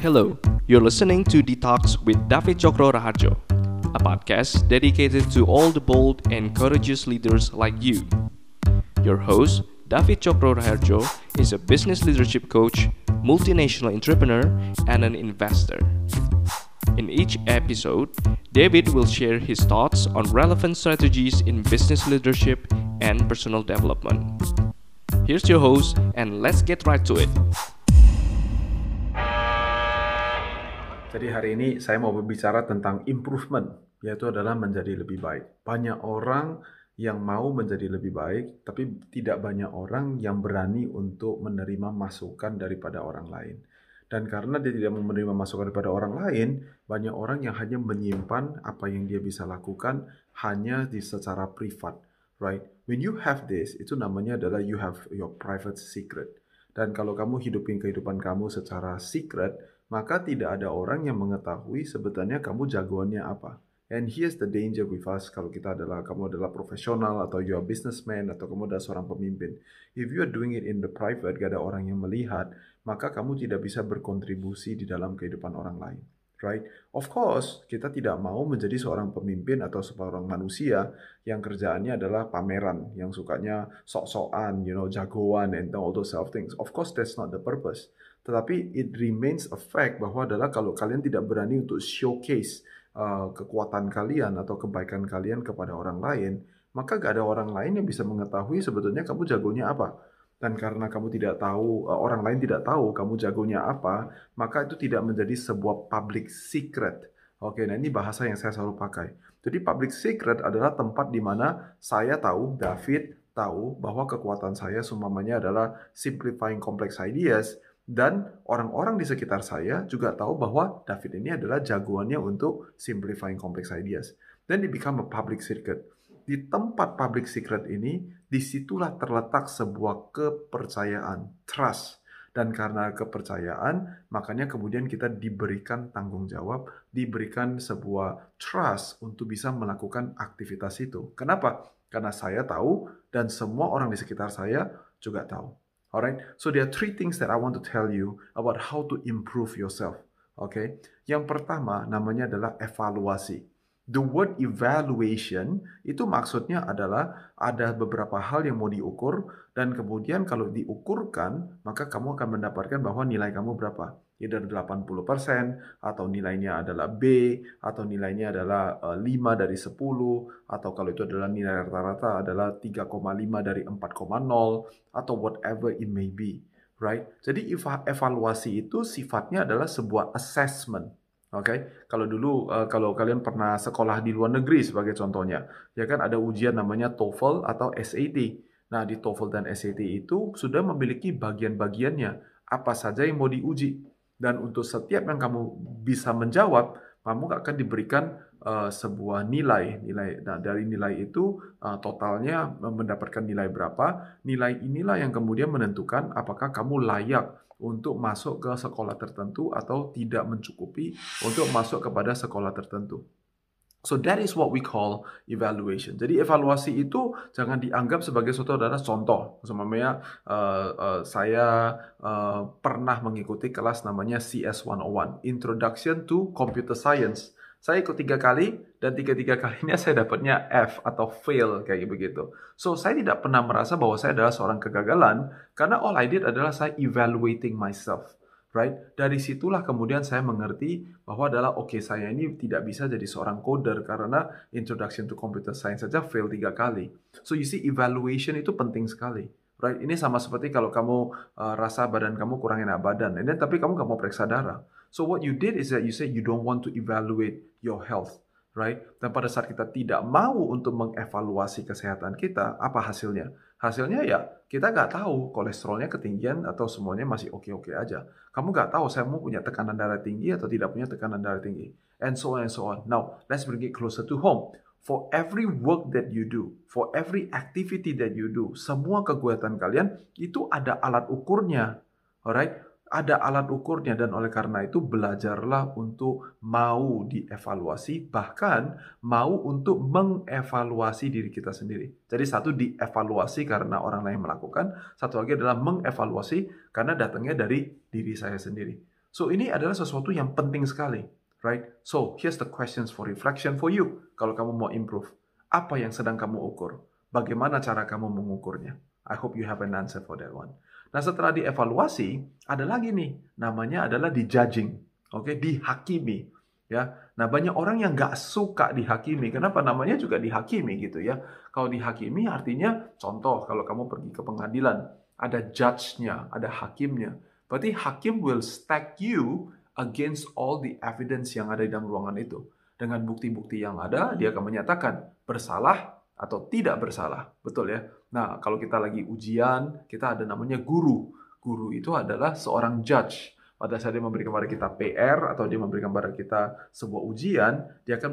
Hello, you're listening to Detox with David Chokro Raharjo, a podcast dedicated to all the bold and courageous leaders like you. Your host, David Chokro Raharjo, is a business leadership coach, multinational entrepreneur, and an investor. In each episode, David will share his thoughts on relevant strategies in business leadership and personal development. Here's your host, and let's get right to it. Jadi hari ini saya mau berbicara tentang improvement, yaitu adalah menjadi lebih baik. Banyak orang yang mau menjadi lebih baik, tapi tidak banyak orang yang berani untuk menerima masukan daripada orang lain. Dan karena dia tidak menerima masukan daripada orang lain, banyak orang yang hanya menyimpan apa yang dia bisa lakukan hanya di secara privat, right? When you have this, itu namanya adalah you have your private secret. Dan kalau kamu hidupin kehidupan kamu secara secret, maka tidak ada orang yang mengetahui sebetulnya kamu jagoannya apa. And here's the danger with us kalau kita adalah kamu adalah profesional atau you are businessman atau kamu adalah seorang pemimpin. If you are doing it in the private, gak ada orang yang melihat, maka kamu tidak bisa berkontribusi di dalam kehidupan orang lain. Right? Of course, kita tidak mau menjadi seorang pemimpin atau seorang manusia yang kerjaannya adalah pameran, yang sukanya sok-sokan, you know, jagoan and all those self things. Of course, that's not the purpose. Tetapi it remains a fact bahwa adalah kalau kalian tidak berani untuk showcase uh, kekuatan kalian atau kebaikan kalian kepada orang lain, maka gak ada orang lain yang bisa mengetahui sebetulnya kamu jagonya apa. Dan karena kamu tidak tahu, uh, orang lain tidak tahu kamu jagonya apa, maka itu tidak menjadi sebuah public secret. Oke, nah ini bahasa yang saya selalu pakai. Jadi public secret adalah tempat di mana saya tahu, David tahu bahwa kekuatan saya sumamanya adalah simplifying complex ideas, dan orang-orang di sekitar saya juga tahu bahwa David ini adalah jagoannya untuk simplifying complex ideas. Dan it become a public secret. Di tempat public secret ini, di situlah terletak sebuah kepercayaan, trust. Dan karena kepercayaan, makanya kemudian kita diberikan tanggung jawab, diberikan sebuah trust untuk bisa melakukan aktivitas itu. Kenapa? Karena saya tahu dan semua orang di sekitar saya juga tahu. Alright, so there are three things that I want to tell you about how to improve yourself. Okay? yang pertama namanya adalah evaluasi. The word evaluation itu maksudnya adalah ada beberapa hal yang mau diukur dan kemudian kalau diukurkan maka kamu akan mendapatkan bahwa nilai kamu berapa either 80% atau nilainya adalah B atau nilainya adalah 5 eh, dari 10 atau kalau itu adalah nilai rata-rata adalah 3,5 dari 4,0 atau whatever it may be right jadi evaluasi itu sifatnya adalah sebuah assessment Oke, okay? kalau dulu uh, kalau kalian pernah sekolah di luar negeri sebagai contohnya, ya kan ada ujian namanya TOEFL atau SAT. Nah, di TOEFL dan SAT itu sudah memiliki bagian-bagiannya, apa saja yang mau diuji. Dan untuk setiap yang kamu bisa menjawab, kamu akan diberikan uh, sebuah nilai. Nilai nah, dari nilai itu uh, totalnya mendapatkan nilai berapa. Nilai inilah yang kemudian menentukan apakah kamu layak untuk masuk ke sekolah tertentu atau tidak mencukupi untuk masuk kepada sekolah tertentu. So that is what we call evaluation. Jadi evaluasi itu jangan dianggap sebagai suatu adalah contoh. Semuanya uh, uh, saya uh, pernah mengikuti kelas namanya CS 101, Introduction to Computer Science. Saya ikut tiga kali dan tiga-tiga kalinya saya dapatnya F atau fail kayak begitu. So saya tidak pernah merasa bahwa saya adalah seorang kegagalan karena all I did adalah saya evaluating myself right? Dari situlah kemudian saya mengerti bahwa adalah oke okay, saya ini tidak bisa jadi seorang coder karena introduction to computer science saja fail tiga kali. So you see evaluation itu penting sekali. Right, ini sama seperti kalau kamu uh, rasa badan kamu kurang enak badan, and then, tapi kamu nggak mau periksa darah. So what you did is that you say you don't want to evaluate your health, right? Dan pada saat kita tidak mau untuk mengevaluasi kesehatan kita, apa hasilnya? Hasilnya ya kita nggak tahu kolesterolnya ketinggian atau semuanya masih oke-oke aja. Kamu nggak tahu saya mau punya tekanan darah tinggi atau tidak punya tekanan darah tinggi. And so on and so on. Now, let's bring it closer to home. For every work that you do, for every activity that you do, semua kegiatan kalian itu ada alat ukurnya. Alright? Ada alat ukurnya dan oleh karena itu belajarlah untuk mau dievaluasi bahkan mau untuk mengevaluasi diri kita sendiri. Jadi satu dievaluasi karena orang lain melakukan, satu lagi adalah mengevaluasi karena datangnya dari diri saya sendiri. So ini adalah sesuatu yang penting sekali, right? So here's the questions for reflection for you. Kalau kamu mau improve, apa yang sedang kamu ukur? Bagaimana cara kamu mengukurnya? I hope you have an answer for that one. Nah setelah dievaluasi, ada lagi nih, namanya adalah di judging, oke, okay? dihakimi. Ya, nah banyak orang yang nggak suka dihakimi. Kenapa namanya juga dihakimi gitu ya? Kalau dihakimi artinya, contoh kalau kamu pergi ke pengadilan, ada judge-nya, ada hakimnya. Berarti hakim will stack you against all the evidence yang ada di dalam ruangan itu. Dengan bukti-bukti yang ada, dia akan menyatakan bersalah atau tidak bersalah. Betul ya? Nah, kalau kita lagi ujian, kita ada namanya guru. Guru itu adalah seorang judge. Pada saat dia memberikan kepada kita PR atau dia memberikan kepada kita sebuah ujian, dia akan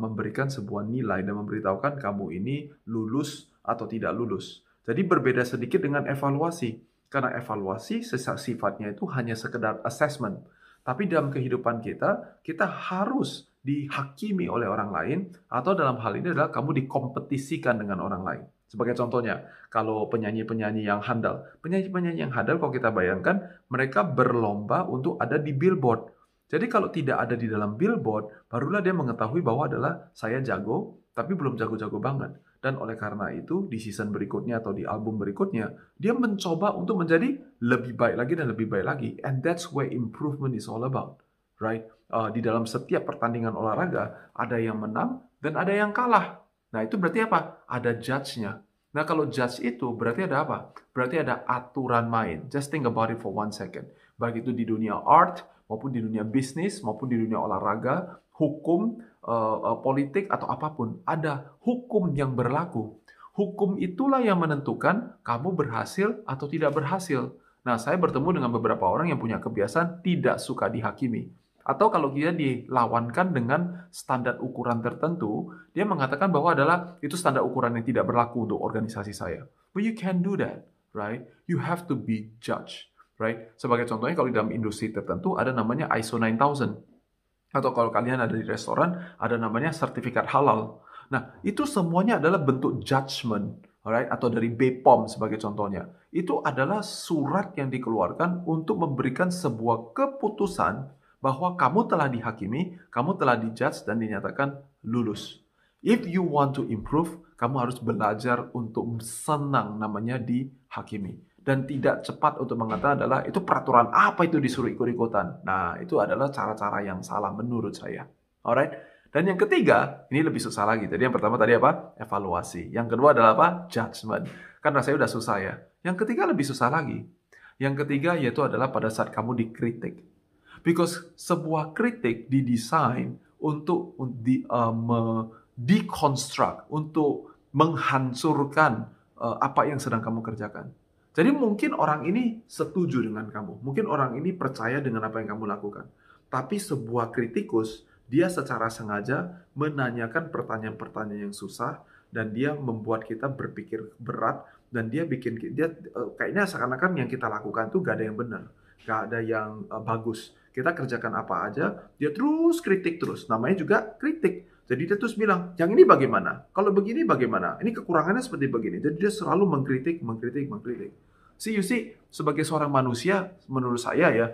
memberikan sebuah nilai dan memberitahukan kamu ini lulus atau tidak lulus. Jadi berbeda sedikit dengan evaluasi. Karena evaluasi sifatnya itu hanya sekedar assessment. Tapi dalam kehidupan kita, kita harus dihakimi oleh orang lain atau dalam hal ini adalah kamu dikompetisikan dengan orang lain. Sebagai contohnya, kalau penyanyi-penyanyi yang handal, penyanyi-penyanyi yang handal kalau kita bayangkan, mereka berlomba untuk ada di billboard. Jadi kalau tidak ada di dalam billboard, barulah dia mengetahui bahwa adalah saya jago, tapi belum jago-jago banget. Dan oleh karena itu, di season berikutnya atau di album berikutnya, dia mencoba untuk menjadi lebih baik lagi dan lebih baik lagi. And that's where improvement is all about, right? Uh, di dalam setiap pertandingan olahraga, ada yang menang dan ada yang kalah. Nah, itu berarti apa? Ada judge-nya. Nah, kalau judge itu berarti ada apa? Berarti ada aturan main. Just think about it for one second. Baik itu di dunia art, maupun di dunia bisnis, maupun di dunia olahraga, hukum, uh, politik atau apa pun, ada hukum yang berlaku. Hukum itulah yang menentukan kamu berhasil atau tidak berhasil. Nah, saya bertemu dengan beberapa orang yang punya kebiasaan tidak suka dihakimi. Atau kalau dia dilawankan dengan standar ukuran tertentu, dia mengatakan bahwa adalah itu standar ukuran yang tidak berlaku untuk organisasi saya. But you can do that, right? You have to be judged, right? Sebagai contohnya kalau di dalam industri tertentu ada namanya ISO 9000 atau kalau kalian ada di restoran, ada namanya sertifikat halal. Nah, itu semuanya adalah bentuk judgment, alright? Atau dari BPOM sebagai contohnya. Itu adalah surat yang dikeluarkan untuk memberikan sebuah keputusan bahwa kamu telah dihakimi, kamu telah dijudge dan dinyatakan lulus. If you want to improve, kamu harus belajar untuk senang namanya dihakimi dan tidak cepat untuk mengatakan adalah itu peraturan apa itu disuruh ikut-ikutan. Nah, itu adalah cara-cara yang salah menurut saya. Alright? Dan yang ketiga, ini lebih susah lagi. Jadi yang pertama tadi apa? Evaluasi. Yang kedua adalah apa? Judgment. Karena saya udah susah ya. Yang ketiga lebih susah lagi. Yang ketiga yaitu adalah pada saat kamu dikritik. Because sebuah kritik didesain untuk di, uh, me, deconstruct, untuk menghancurkan uh, apa yang sedang kamu kerjakan. Jadi mungkin orang ini setuju dengan kamu, mungkin orang ini percaya dengan apa yang kamu lakukan. Tapi sebuah kritikus, dia secara sengaja menanyakan pertanyaan-pertanyaan yang susah dan dia membuat kita berpikir berat dan dia bikin dia eh, kayaknya seakan-akan yang kita lakukan itu gak ada yang benar, gak ada yang uh, bagus. Kita kerjakan apa aja, dia terus kritik terus. Namanya juga kritik. Jadi dia terus bilang, yang ini bagaimana? Kalau begini bagaimana? Ini kekurangannya seperti begini. Jadi dia selalu mengkritik, mengkritik, mengkritik. See, you see, sebagai seorang manusia, menurut saya ya,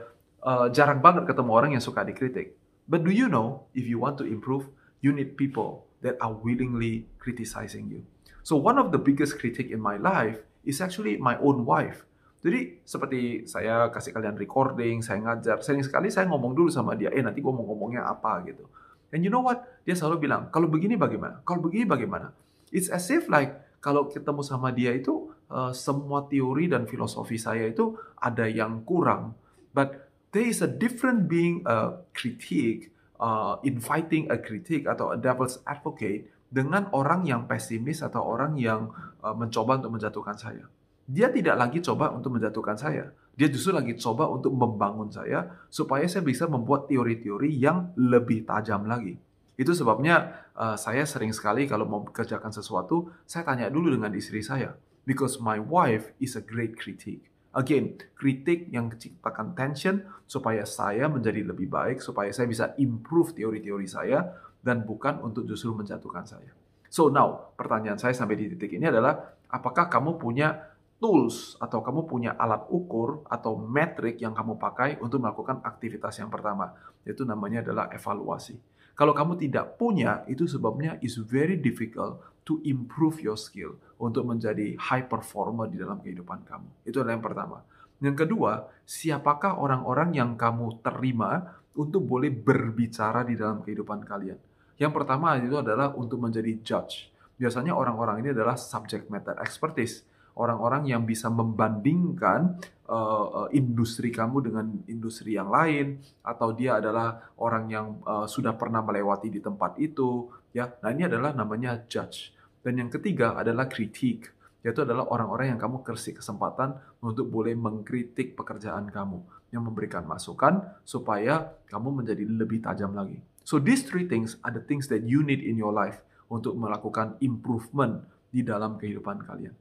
uh, jarang banget ketemu orang yang suka dikritik. But do you know, if you want to improve, you need people that are willingly criticizing you. So one of the biggest critic in my life is actually my own wife. Jadi seperti saya kasih kalian recording, saya ngajar, sering sekali saya ngomong dulu sama dia, eh nanti gue mau ngomongnya apa gitu. And you know what? Dia selalu bilang, kalau begini bagaimana? Kalau begini bagaimana? It's as if like kalau ketemu sama dia itu uh, semua teori dan filosofi saya itu ada yang kurang. But there is a different being a critique, uh, inviting a critique atau a devil's advocate dengan orang yang pesimis atau orang yang uh, mencoba untuk menjatuhkan saya. Dia tidak lagi coba untuk menjatuhkan saya. Dia justru lagi coba untuk membangun saya supaya saya bisa membuat teori-teori yang lebih tajam lagi. Itu sebabnya uh, saya sering sekali kalau mau kerjakan sesuatu, saya tanya dulu dengan istri saya. Because my wife is a great critic. Again, kritik yang menciptakan tension supaya saya menjadi lebih baik, supaya saya bisa improve teori-teori saya, dan bukan untuk justru menjatuhkan saya. So now, pertanyaan saya sampai di titik ini adalah, apakah kamu punya tools atau kamu punya alat ukur atau metrik yang kamu pakai untuk melakukan aktivitas yang pertama. Itu namanya adalah evaluasi. Kalau kamu tidak punya, itu sebabnya is very difficult to improve your skill untuk menjadi high performer di dalam kehidupan kamu. Itu adalah yang pertama. Yang kedua, siapakah orang-orang yang kamu terima untuk boleh berbicara di dalam kehidupan kalian? Yang pertama itu adalah untuk menjadi judge. Biasanya orang-orang ini adalah subject matter expertise orang-orang yang bisa membandingkan uh, industri kamu dengan industri yang lain atau dia adalah orang yang uh, sudah pernah melewati di tempat itu ya. Nah ini adalah namanya judge. Dan yang ketiga adalah kritik yaitu adalah orang-orang yang kamu kasih kesempatan untuk boleh mengkritik pekerjaan kamu yang memberikan masukan supaya kamu menjadi lebih tajam lagi. So these three things are the things that you need in your life untuk melakukan improvement di dalam kehidupan kalian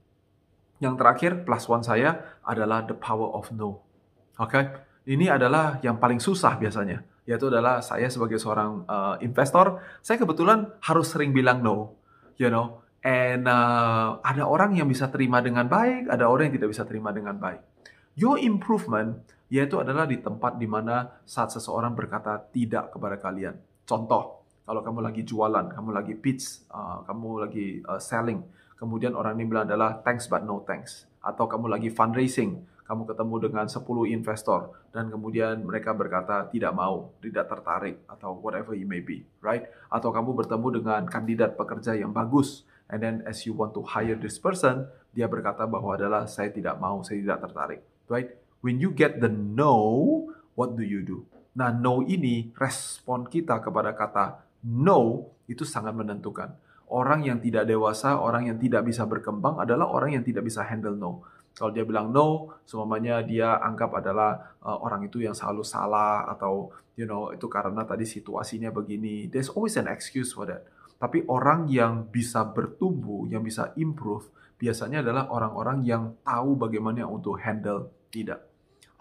yang terakhir, plus one saya adalah the power of no. Oke, okay? ini adalah yang paling susah biasanya, yaitu adalah saya sebagai seorang uh, investor, saya kebetulan harus sering bilang no, you know. And uh, ada orang yang bisa terima dengan baik, ada orang yang tidak bisa terima dengan baik. Your improvement yaitu adalah di tempat di mana saat seseorang berkata tidak kepada kalian. Contoh, kalau kamu lagi jualan, kamu lagi pitch, uh, kamu lagi uh, selling, kemudian orang ini bilang adalah thanks but no thanks. Atau kamu lagi fundraising, kamu ketemu dengan 10 investor dan kemudian mereka berkata tidak mau, tidak tertarik atau whatever it may be, right? Atau kamu bertemu dengan kandidat pekerja yang bagus and then as you want to hire this person, dia berkata bahwa adalah saya tidak mau, saya tidak tertarik, right? When you get the no, what do you do? Nah, no ini respon kita kepada kata no itu sangat menentukan orang yang tidak dewasa, orang yang tidak bisa berkembang adalah orang yang tidak bisa handle no. Kalau dia bilang no, semuanya dia anggap adalah uh, orang itu yang selalu salah atau you know itu karena tadi situasinya begini. There's always an excuse for that. Tapi orang yang bisa bertumbuh, yang bisa improve, biasanya adalah orang-orang yang tahu bagaimana untuk handle tidak.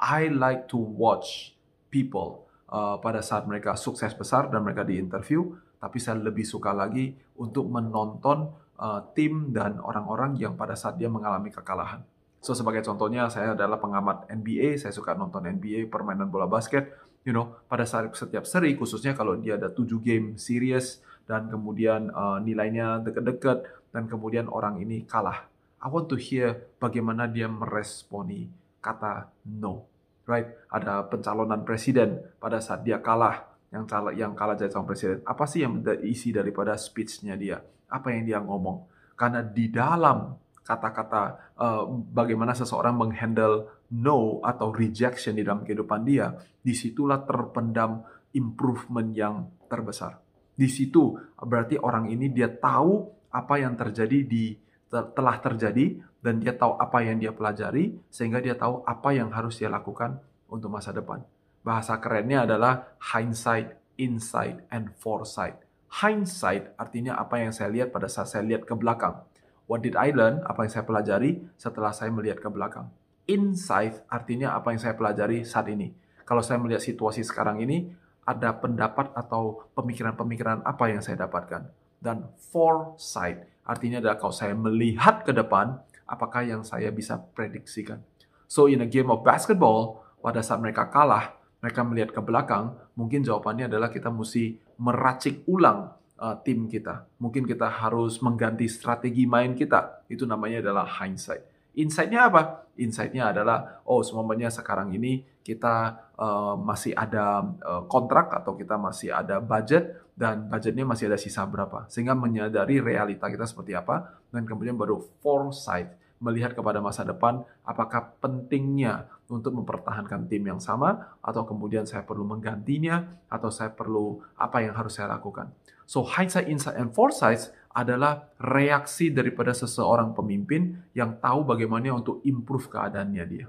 I like to watch people uh, pada saat mereka sukses besar dan mereka di interview tapi saya lebih suka lagi untuk menonton uh, tim dan orang-orang yang pada saat dia mengalami kekalahan. So sebagai contohnya saya adalah pengamat NBA, saya suka nonton NBA, permainan bola basket. You know, pada saat setiap seri, khususnya kalau dia ada 7 game series dan kemudian uh, nilainya dekat-dekat dan kemudian orang ini kalah. I want to hear bagaimana dia meresponi kata no. Right? Ada pencalonan presiden pada saat dia kalah yang kalah yang kalah jadi calon presiden. Apa sih yang isi daripada speechnya dia? Apa yang dia ngomong? Karena di dalam kata-kata uh, bagaimana seseorang menghandle no atau rejection di dalam kehidupan dia di situlah terpendam improvement yang terbesar. Di situ berarti orang ini dia tahu apa yang terjadi di telah terjadi dan dia tahu apa yang dia pelajari sehingga dia tahu apa yang harus dia lakukan untuk masa depan Bahasa kerennya adalah hindsight, insight, and foresight. Hindsight artinya apa yang saya lihat pada saat saya lihat ke belakang. What did I learn? Apa yang saya pelajari setelah saya melihat ke belakang. Insight artinya apa yang saya pelajari saat ini. Kalau saya melihat situasi sekarang ini, ada pendapat atau pemikiran-pemikiran apa yang saya dapatkan. Dan foresight artinya adalah kalau saya melihat ke depan, apakah yang saya bisa prediksikan. So in a game of basketball, pada saat mereka kalah, mereka melihat ke belakang, mungkin jawabannya adalah kita mesti meracik ulang uh, tim kita. Mungkin kita harus mengganti strategi main kita. Itu namanya adalah hindsight. Insight-nya apa? Insight-nya adalah, oh semuanya sekarang ini kita uh, masih ada uh, kontrak atau kita masih ada budget dan budgetnya masih ada sisa berapa. Sehingga menyadari realita kita seperti apa dan kemudian baru foresight melihat kepada masa depan apakah pentingnya untuk mempertahankan tim yang sama atau kemudian saya perlu menggantinya atau saya perlu apa yang harus saya lakukan. So hindsight, insight, and foresight adalah reaksi daripada seseorang pemimpin yang tahu bagaimana untuk improve keadaannya dia.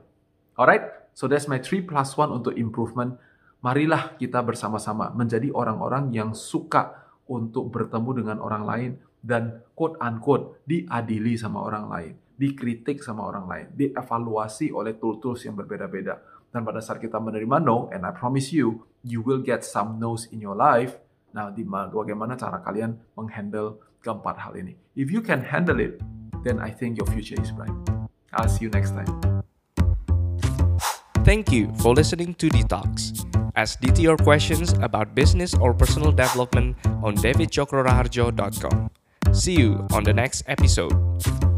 Alright, so that's my 3 plus 1 untuk improvement. Marilah kita bersama-sama menjadi orang-orang yang suka untuk bertemu dengan orang lain dan quote unquote diadili sama orang lain dikritik sama orang lain, dievaluasi oleh tools-tools yang berbeda-beda. Dan pada saat kita menerima no, and I promise you, you will get some no's in your life. Nah, di bagaimana cara kalian menghandle keempat hal ini? If you can handle it, then I think your future is bright. I'll see you next time. Thank you for listening to Detox. Ask DT your questions about business or personal development on davidcokroraharjo.com. See you on the next episode.